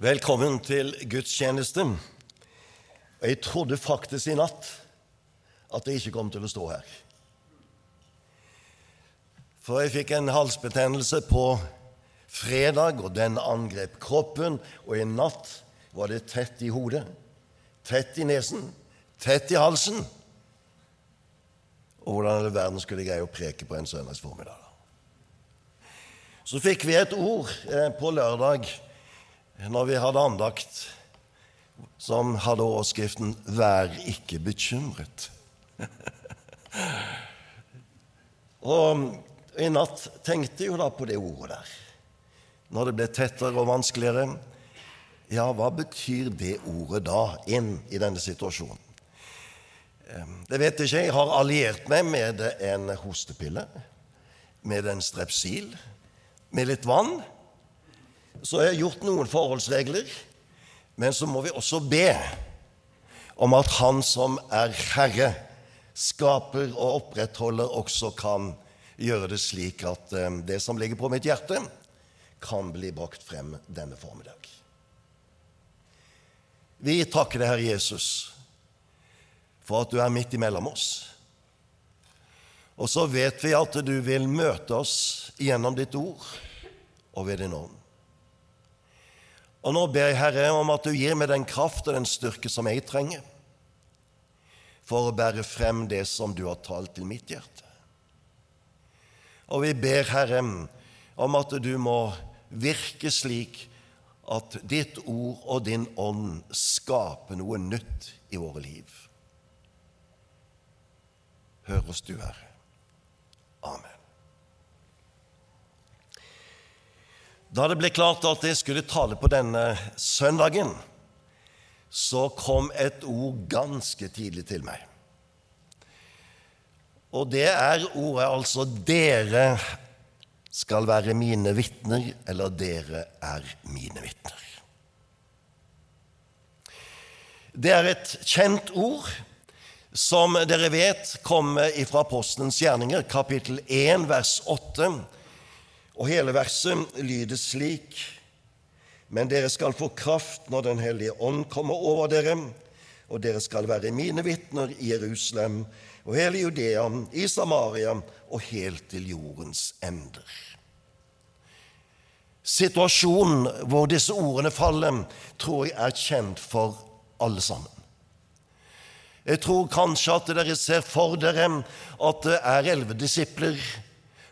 Velkommen til gudstjeneste. Jeg trodde faktisk i natt at jeg ikke kom til å stå her. For jeg fikk en halsbetennelse på fredag, og den angrep kroppen. Og i natt var det tett i hodet, tett i nesen, tett i halsen. Og hvordan i verden skulle jeg greie å preke på en søndagsformiddag? Så fikk vi et ord eh, på lørdag når vi hadde andakt som hadde overskriften 'Vær ikke bekymret'. og i natt tenkte jeg jo da på det ordet der. Når det ble tettere og vanskeligere. Ja, hva betyr det ordet da inn i denne situasjonen? Det vet jeg ikke. Jeg har alliert meg med en hostepille, med en strepsil, med litt vann. Så jeg har gjort noen forholdsregler, men så må vi også be om at Han som er Herre, skaper og opprettholder, også kan gjøre det slik at eh, det som ligger på mitt hjerte, kan bli brakt frem denne formiddag. Vi takker deg, Herre Jesus, for at du er midt imellom oss. Og så vet vi at du vil møte oss gjennom ditt ord og ved din ånd. Og nå ber jeg, Herre, om at du gir meg den kraft og den styrke som jeg trenger for å bære frem det som du har talt til mitt hjerte. Og vi ber, Herre, om at du må virke slik at ditt ord og din ånd skaper noe nytt i våre liv. Hør oss du, Herre. Amen. Da det ble klart at jeg skulle tale på denne søndagen, så kom et ord ganske tidlig til meg. Og det er ordet altså 'dere skal være mine vitner', eller 'dere er mine vitner'. Det er et kjent ord som dere vet kommer fra Postens gjerninger, kapittel 1, vers 8 og hele verset lyder slik.: Men dere skal få kraft når Den hellige ånd kommer over dere, og dere skal være mine vitner i Jerusalem og hele Judea, i Samaria og helt til jordens ender. Situasjonen hvor disse ordene faller, tror jeg er kjent for alle sammen. Jeg tror kanskje at dere ser for dere at det er elleve disipler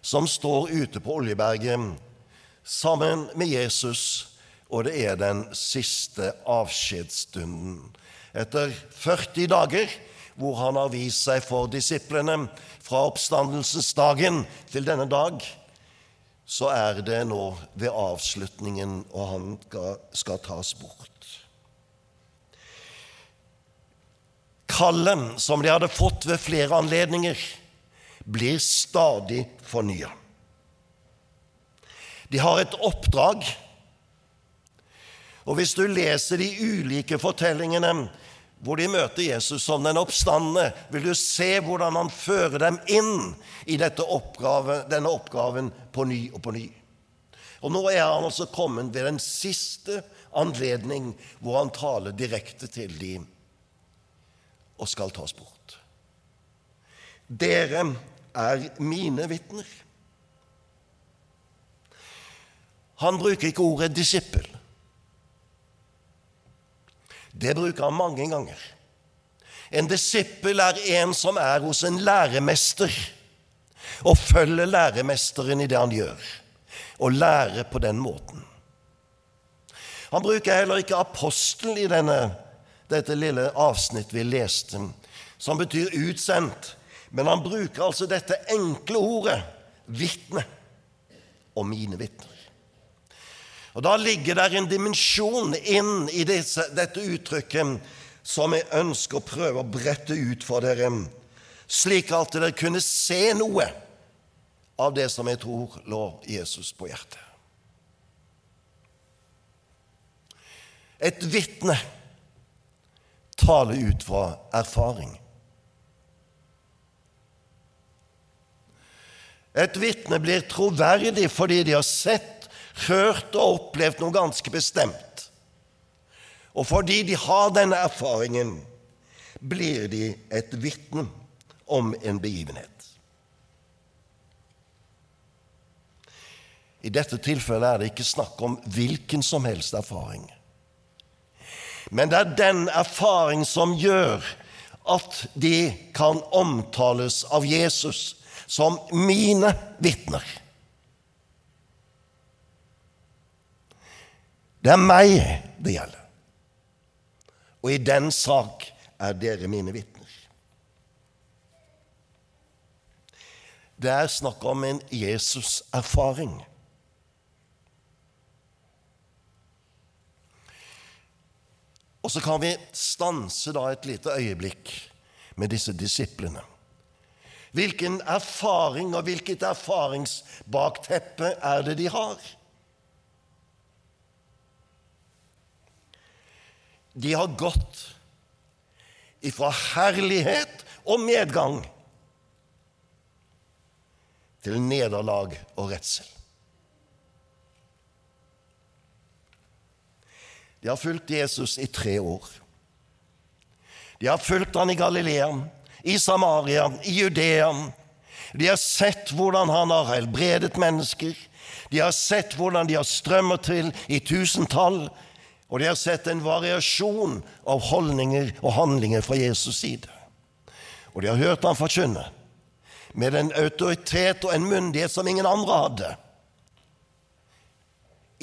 som står ute på Oljeberget sammen med Jesus, og det er den siste avskjedsstunden. Etter 40 dager hvor han har vist seg for disiplene fra oppstandelsesdagen til denne dag, så er det nå ved avslutningen, og han skal tas bort. Kallet som de hadde fått ved flere anledninger, blir stadig fornya. De har et oppdrag. Og hvis du leser de ulike fortellingene hvor de møter Jesus som den oppstandende, vil du se hvordan han fører dem inn i oppgave, denne oppgaven på ny og på ny. Og nå er han altså kommet ved den siste anledning hvor han taler direkte til dem og skal tas bort. Dere er mine vitner. Han bruker ikke ordet disippel. Det bruker han mange ganger. En disippel er en som er hos en læremester og følger læremesteren i det han gjør, og lærer på den måten. Han bruker heller ikke apostel i denne, dette lille avsnitt vi leste, som betyr utsendt, men han bruker altså dette enkle ordet vitne og mine vitner. Og Da ligger der en dimensjon inn i disse, dette uttrykket som jeg ønsker å prøve å brette ut for dere, slik at dere kunne se noe av det som jeg tror lå Jesus på hjertet. Et vitne taler ut fra erfaring. Et vitne blir troverdig fordi de har sett, hørt og opplevd noe ganske bestemt. Og fordi de har denne erfaringen, blir de et vitne om en begivenhet. I dette tilfellet er det ikke snakk om hvilken som helst erfaring. Men det er den erfaring som gjør at de kan omtales av Jesus som mine vitner. Det er meg det gjelder. Og i den sak er dere mine vitner. Det er snakk om en Jesus-erfaring. Og så kan vi stanse da et lite øyeblikk med disse disiplene. Hvilken erfaring og hvilket erfaringsbakteppe er det de har? De har gått ifra herlighet og medgang til nederlag og redsel. De har fulgt Jesus i tre år. De har fulgt han i Galilea, i Samaria, i Judea. De har sett hvordan han har helbredet mennesker. De har sett hvordan de har strømmet til i tusentall. Og de har sett en variasjon av holdninger og handlinger fra Jesus' side. Og de har hørt ham forkynne med en autoritet og en myndighet som ingen andre hadde.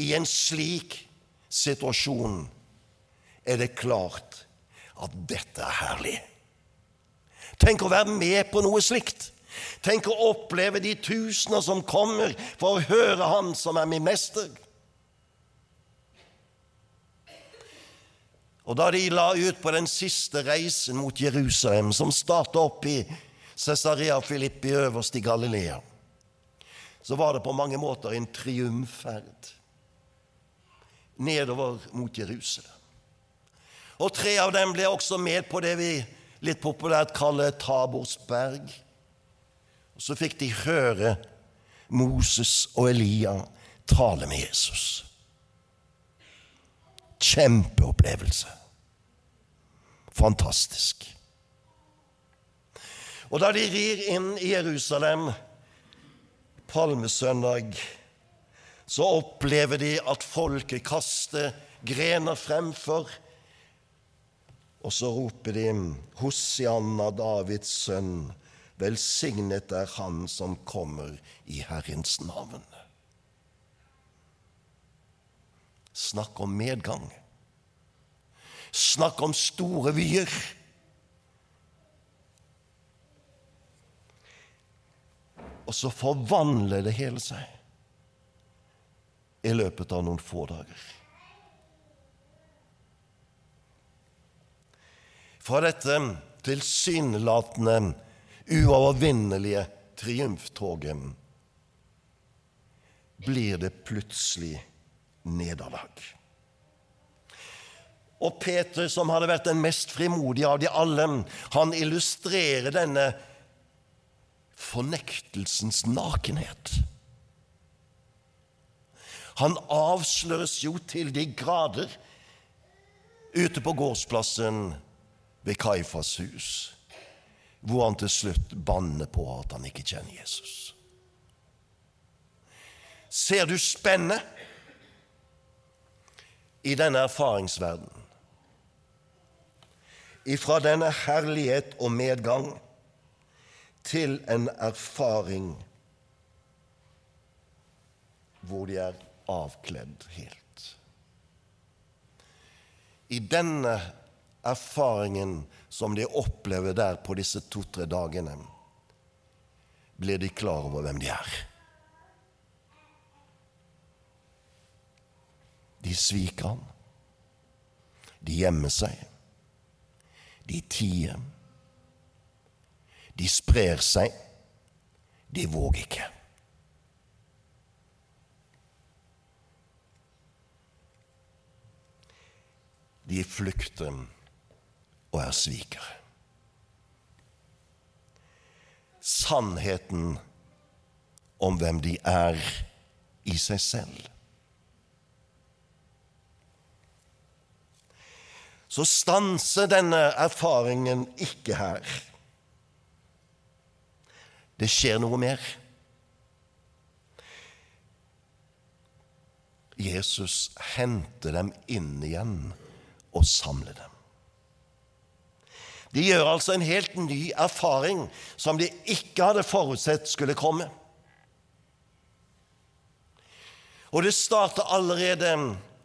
I en slik situasjon er det klart at dette er herlig. Tenk å være med på noe slikt. Tenk å oppleve de tusener som kommer for å høre Han som er min mester. Og da de la ut på den siste reisen mot Jerusalem, som starta opp i Cesarea Filippi øverst i Galilea, så var det på mange måter en triumfferd nedover mot Jerusalem. Og tre av dem ble også med på det vi litt populært kaller Tabors berg. Og så fikk de høre Moses og Elia tale med Jesus. Kjempeopplevelse. Fantastisk. Og da de rir inn i Jerusalem palmesøndag, så opplever de at folket kaster grener fremfor, og så roper de Hosianna, Davids sønn, velsignet er Han som kommer i Herrens navn. Snakk om medgang. Snakk om store vyer. Og så forvandler det hele seg i løpet av noen få dager. Fra dette tilsynelatende uovervinnelige triumftoget blir det plutselig nederlag. Og Peter, som hadde vært den mest frimodige av de alle, han illustrerer denne fornektelsens nakenhet. Han avsløres jo til de grader ute på gårdsplassen ved Kaifas hus, hvor han til slutt banner på at han ikke kjenner Jesus. Ser du spennet i denne erfaringsverdenen? Ifra denne herlighet og medgang til en erfaring hvor de er avkledd helt. I denne erfaringen som de opplever der på disse to-tre dagene, blir de klar over hvem de er. De sviker han. De gjemmer seg. De tier. De sprer seg. De våger ikke. De flykter og er svikere. Sannheten om hvem de er i seg selv. så stanser denne erfaringen ikke her. Det skjer noe mer. Jesus henter dem inn igjen og samler dem. De gjør altså en helt ny erfaring som de ikke hadde forutsett skulle komme. Og det starter allerede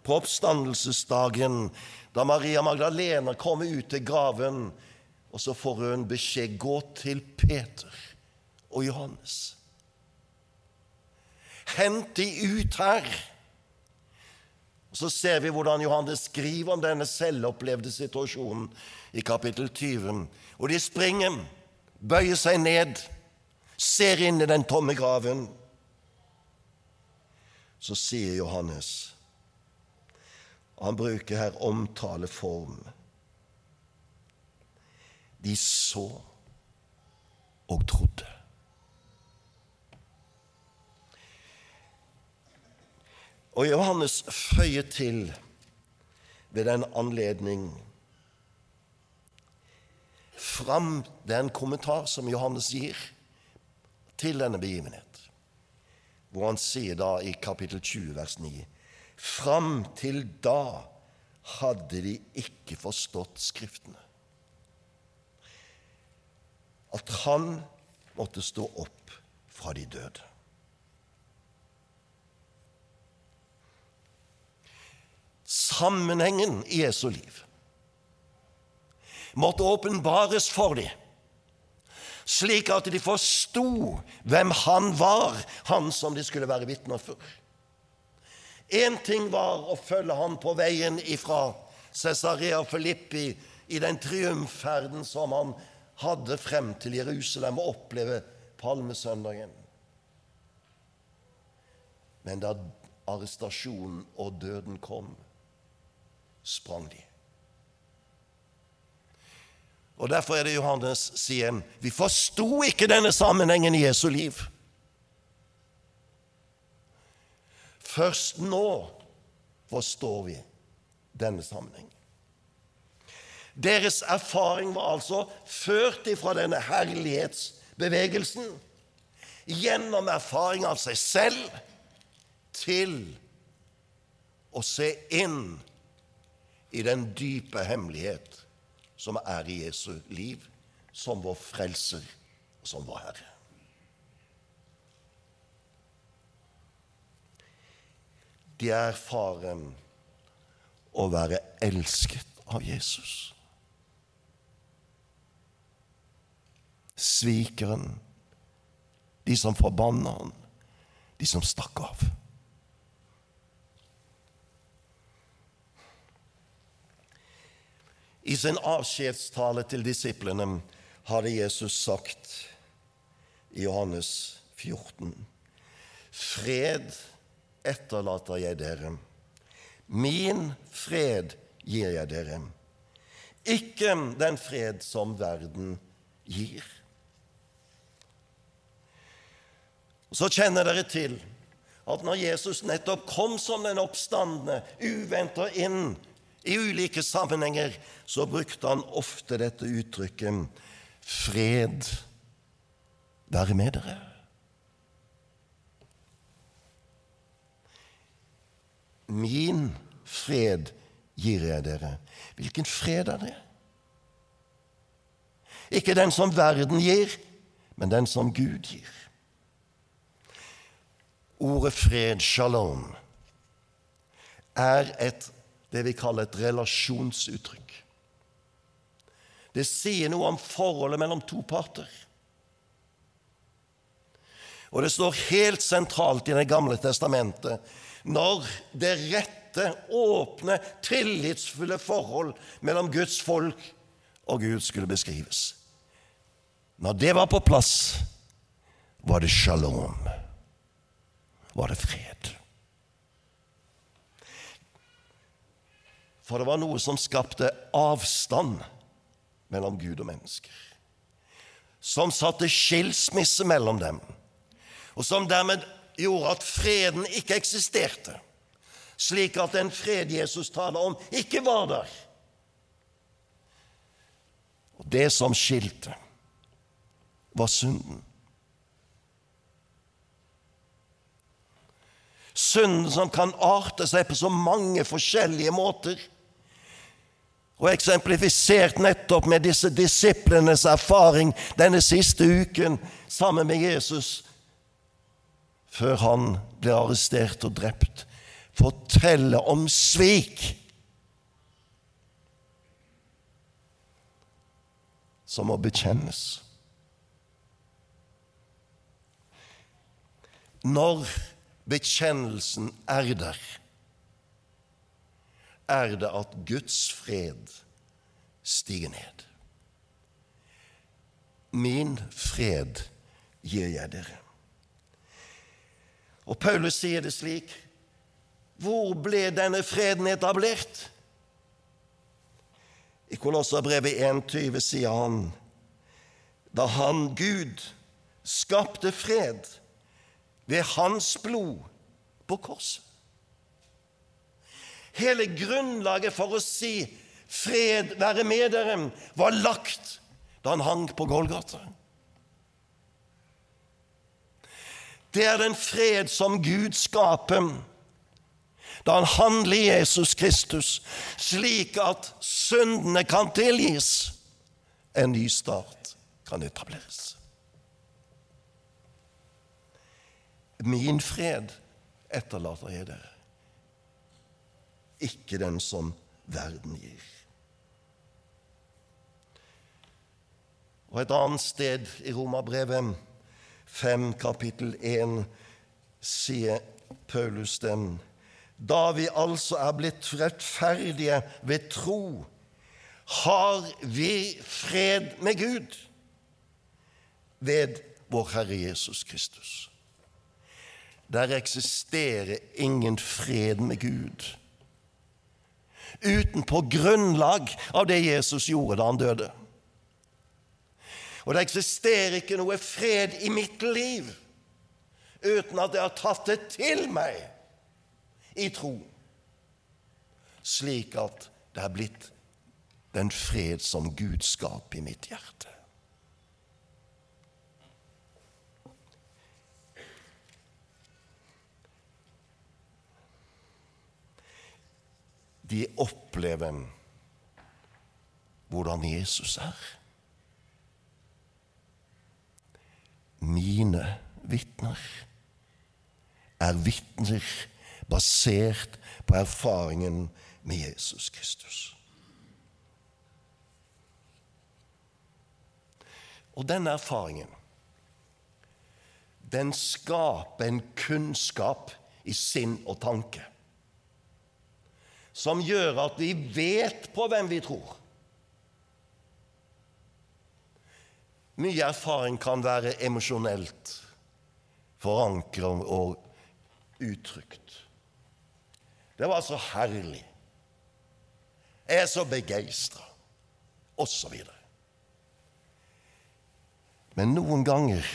på oppstandelsesdagen, da Maria Magdalena kommer ut til graven, og så får hun beskjed gå til Peter og Johannes. Hent de ut her. Og Så ser vi hvordan Johannes skriver om denne selvopplevde situasjonen i kapittel 20. Og de springer, bøyer seg ned, ser inn i den tomme graven. Så sier Johannes Han bruker her omtaleform. De så og trodde. Og Johannes føyer til ved den anledning fram Det er en kommentar som Johannes gir til denne begivenhet, hvor han sier da i kapittel 20, vers 9.: Fram til da hadde de ikke forstått Skriftene. At han måtte stå opp fra de døde. Sammenhengen i Jesu liv måtte åpenbares for dem, slik at de forsto hvem han var, han som de skulle være vitner for. Én ting var å følge han på veien ifra Cesarea Filippi i den triumfferden som han hadde frem til Jerusalem og oppleve palmesøndagen. Men da arrestasjonen og døden kom, sprang de. Og Derfor er det Johannes sier vi forsto ikke denne sammenhengen i Jesu liv. Først nå forstår vi denne sammenhengen. Deres erfaring var altså ført ifra denne herlighetsbevegelsen gjennom erfaring av seg selv til å se inn i den dype hemmelighet som er i Jesu liv, som vår frelser og som vår Herre. De erfarer å være elsket av Jesus. Svikeren, de som forbanna han, de som stakk av. I sin avskjedstale til disiplene hadde Jesus sagt i Johannes 14.: Fred etterlater jeg dere. Min fred gir jeg dere. Ikke den fred som verden gir. Så kjenner dere til at når Jesus nettopp kom som den oppstandende, uventa inn i ulike sammenhenger så brukte han ofte dette uttrykket 'fred være med dere'. Min fred gir jeg dere. Hvilken fred er det? Ikke den som verden gir, men den som Gud gir. Ordet fred, shalom, er et det vi kaller et relasjonsuttrykk. Det sier noe om forholdet mellom to parter. Og det står helt sentralt i Det gamle testamentet når det rette, åpne, tillitsfulle forhold mellom Guds folk og Gud skulle beskrives. Når det var på plass, var det shalom, var det fred. For det var noe som skapte avstand mellom Gud og mennesker. Som satte skilsmisse mellom dem, og som dermed gjorde at freden ikke eksisterte. Slik at den fred Jesus taler om, ikke var der. Og Det som skilte, var synden. Synden som kan arte seg på så mange forskjellige måter. Og eksemplifisert nettopp med disse disiplenes erfaring denne siste uken sammen med Jesus, før han ble arrestert og drept. Fortelle om svik som må bekjennes. Når bekjennelsen er der, er det at Guds fred stiger ned. Min fred gir jeg dere. Og Paulus sier det slik Hvor ble denne freden etablert? I Kolosserbrevet 1,20 sier han da han, Gud, skapte fred ved hans blod på korset. Hele grunnlaget for å si 'fred være med dere' var lagt da han hang på Golgata. Det er den fred som Gud skaper da han handler i Jesus Kristus, slik at syndene kan tilgis, en ny start kan etableres. Min fred etterlater jeg dere, ikke den som verden gir. Og et annet sted i Romerbrevet 5 kapittel 1 sier Paulus den da vi altså er blitt rettferdige ved tro, har vi fred med Gud ved vår Herre Jesus Kristus. Der eksisterer ingen fred med Gud uten på grunnlag av det Jesus gjorde da han døde. Og det eksisterer ikke noe fred i mitt liv uten at jeg har tatt det til meg i tro, slik at det er blitt den fred som Gud skaper i mitt hjerte. De opplever hvordan Jesus er. Mine vitner er vitner basert på erfaringen med Jesus Kristus. Og denne erfaringen, den skaper en kunnskap i sinn og tanke som gjør at vi vet på hvem vi tror. Mye erfaring kan være emosjonelt forankret og uttrykt. Det var så herlig. Jeg er så begeistra, osv. Men noen ganger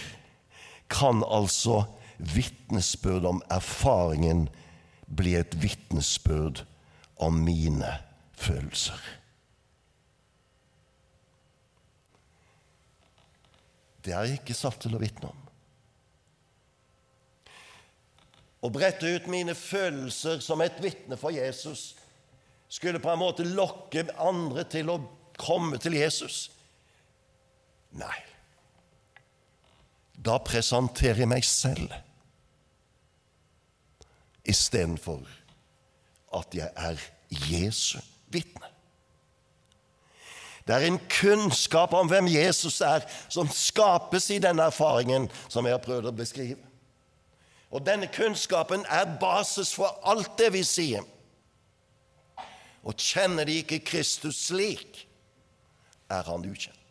kan altså vitnesbyrd om erfaringen bli et vitnesbyrd om mine følelser. Det er jeg ikke satt til å vitne om. Å brette ut mine følelser som et vitne for Jesus skulle på en måte lokke andre til å komme til Jesus. Nei. Da presenterer jeg meg selv istedenfor at jeg er Jesu vitne. Det er en kunnskap om hvem Jesus er, som skapes i denne erfaringen som jeg har prøvd å beskrive. Og denne kunnskapen er basis for alt det vi sier. Og kjenner de ikke Kristus slik, er han ukjent.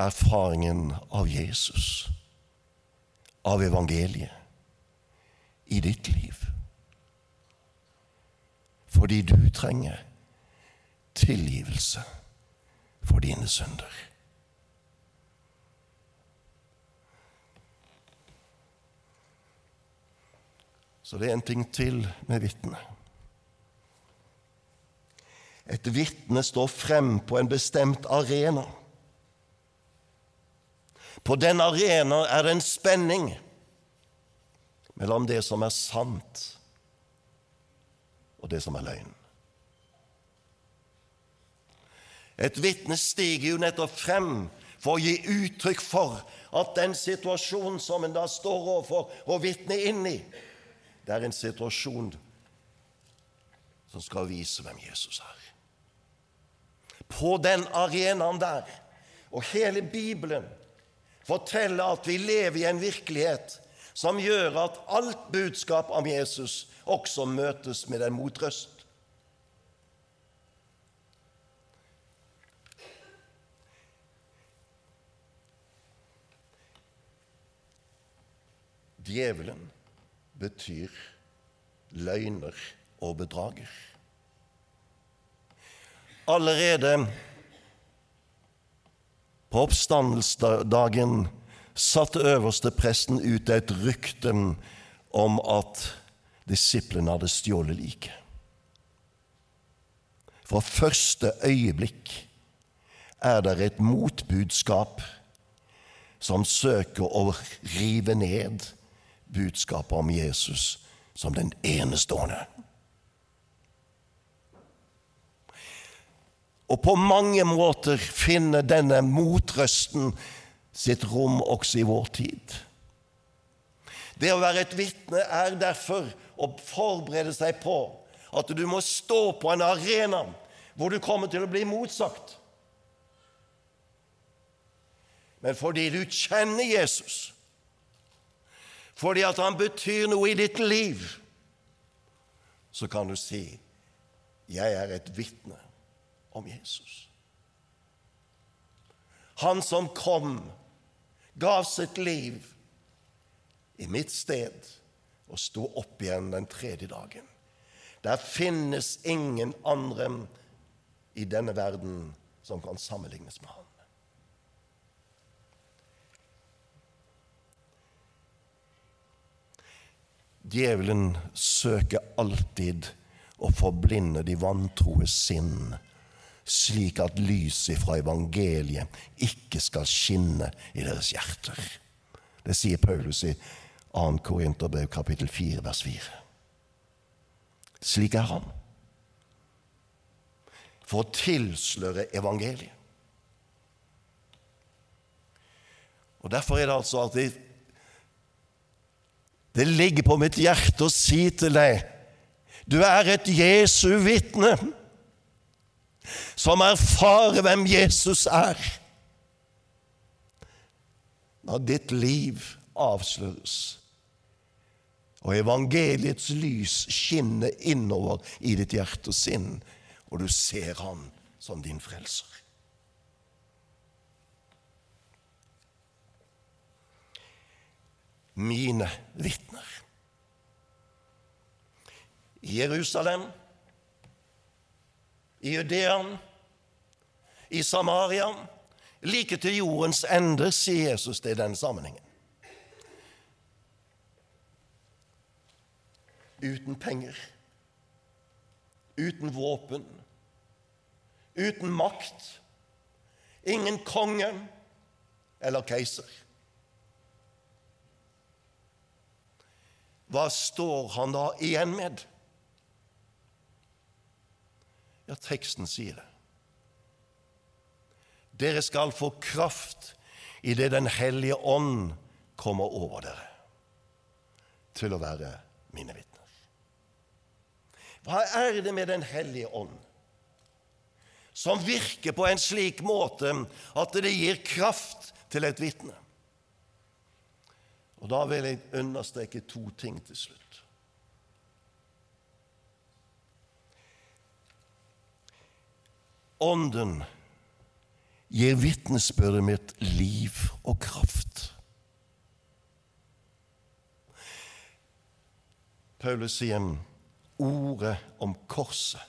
Erfaringen av Jesus, av evangeliet, i ditt liv. Fordi du trenger tilgivelse for dine synder. Så det er en ting til med vitnet. Et vitne står frem på en bestemt arena. På den arena er det en spenning mellom det som er sant, og det som er løgn. Et vitne stiger jo nettopp frem for å gi uttrykk for at den situasjonen som en da står overfor og vitner inn i, det er en situasjon som skal vise hvem Jesus er. På den arenaen der, og hele Bibelen forteller at vi lever i en virkelighet som gjør at alt budskap om Jesus også møtes med en motrøst. Djevelen betyr løgner og bedrager. Allerede på oppstandelsesdagen satte øverste presten ut et rykte om at disiplene hadde stjålet liket. Fra første øyeblikk er det et motbudskap som søker å rive ned budskapet om Jesus som den enestående. Og på mange måter finner denne motrøsten sitt rom også i vår tid. Det å være et vitne er derfor å forberede seg på at du må stå på en arena hvor du kommer til å bli motsagt. Men fordi du kjenner Jesus, fordi at han betyr noe i ditt liv, så kan du si 'Jeg er et vitne om Jesus'. Han som kom, gav sitt liv i mitt sted og sto opp igjen den tredje dagen. Der finnes ingen andre i denne verden som kan sammenlignes med ham. Djevelen søker alltid å forblinde de vantroes sinn, slik at lyset fra evangeliet ikke skal skinne i deres hjerter. Det sier Paulus i 2. Korinterbrev kapittel 4 vers 4. Slik er han. For å tilsløre evangeliet. Og Derfor er det altså at det, det ligger på mitt hjerte å si til deg du er et Jesu vitne som erfarer hvem Jesus er. Når ditt liv avsløres og evangeliets lys skinner innover i ditt hjerte og sinn, og du ser Han som din frelser. mine vitner. Jerusalem, i Judean, i Samaria, like til jordens ende, sier Jesus det i den sammenhengen. Uten penger, uten våpen, uten makt, ingen konge eller keiser. hva står han da igjen med? Ja, teksten sier det. Dere skal få kraft idet Den hellige ånd kommer over dere, til å være mine vitner. Hva er det med Den hellige ånd som virker på en slik måte at det gir kraft til et vitne? Og Da vil jeg understreke to ting til slutt. Ånden gir vitnesbyrdet mitt liv og kraft. Paulus sier ordet om korset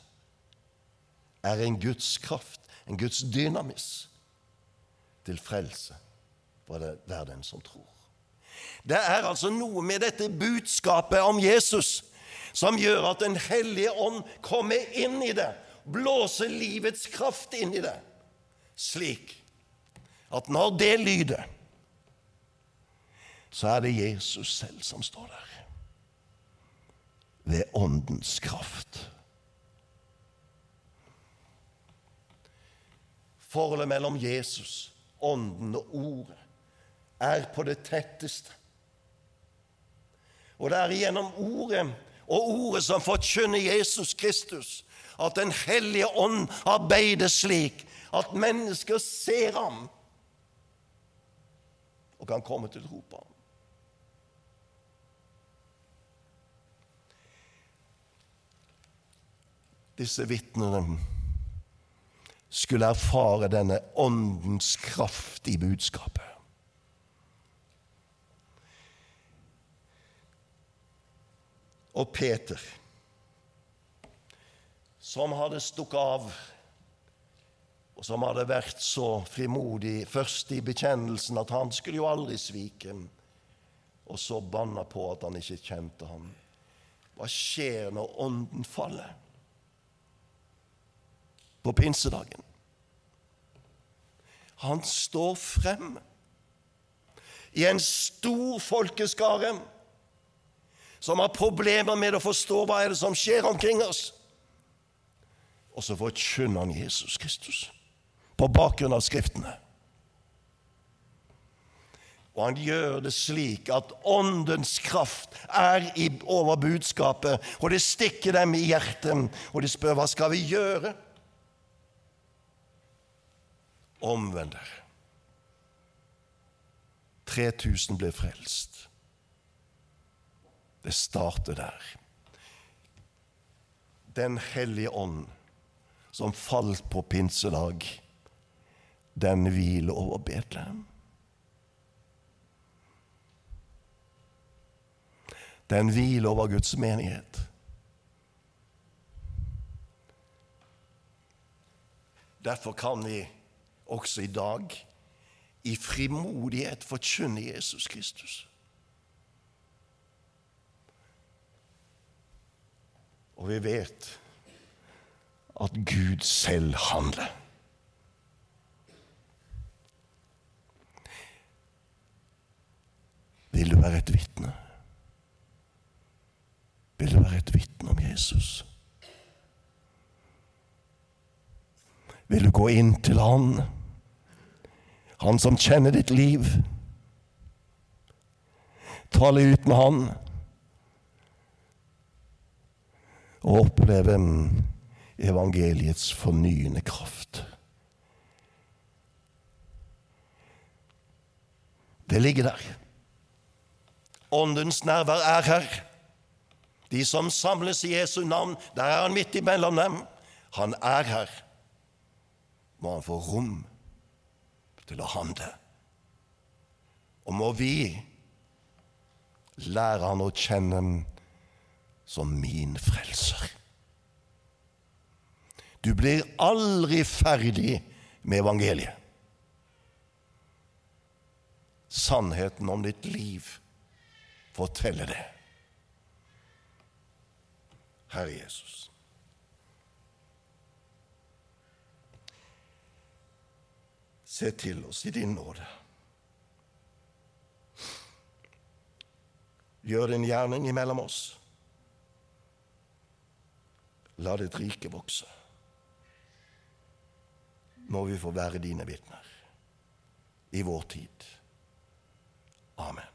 er en Guds kraft, en Guds dynamis, til frelse for hver den som tror. Det er altså noe med dette budskapet om Jesus som gjør at Den hellige ånd kommer inn i det, blåser livets kraft inn i det, slik at når det lyder, så er det Jesus selv som står der. Ved Åndens kraft. Forholdet mellom Jesus, Ånden og Ordet er på det tetteste. Og det er gjennom Ordet og Ordet som forkynner Jesus Kristus, at Den hellige ånd arbeider slik at mennesker ser ham og kan komme til tro på ham. Disse vitnene skulle erfare denne åndens kraft i budskapet. Og Peter, som hadde stukket av, og som hadde vært så frimodig først i bekjennelsen at han skulle jo aldri svike, og så banna på at han ikke kjente ham. Hva skjer når ånden faller? På pinsedagen. Han står frem i en stor folkeskare som har problemer med å forstå hva er det som skjer omkring oss. Og så forkynner han Jesus Kristus på bakgrunn av Skriftene. Og han gjør det slik at åndens kraft er over budskapet, og det stikker dem i hjertet, og de spør hva skal vi gjøre? Omvend dere. 3000 ble frelst. Det starter der. Den hellige ånd som falt på pinsedag, den hviler over Betlehem. Den hviler over Guds menighet. Derfor kan vi også i dag i frimodighet forkynne Jesus Kristus. Og vi vet at Gud selv handler. Vil du være et vitne? Vil du være et vitne om Jesus? Vil du gå inn til Han, Han som kjenner ditt liv? Tale ut med Han og oppleve evangeliets fornyende kraft. Det ligger der. Åndens nærvær er her. De som samles i Jesu navn, der er han midt imellom dem. Han er her. Må han få rom til å handle. Og må vi lære han å kjenne som min frelser. Du blir aldri ferdig med evangeliet. Sannheten om ditt liv forteller det. Herre Jesus. Se til oss i din nåde. Gjør din gjerning imellom oss. La ditt rike vokse. Må vi få være dine vitner i vår tid. Amen.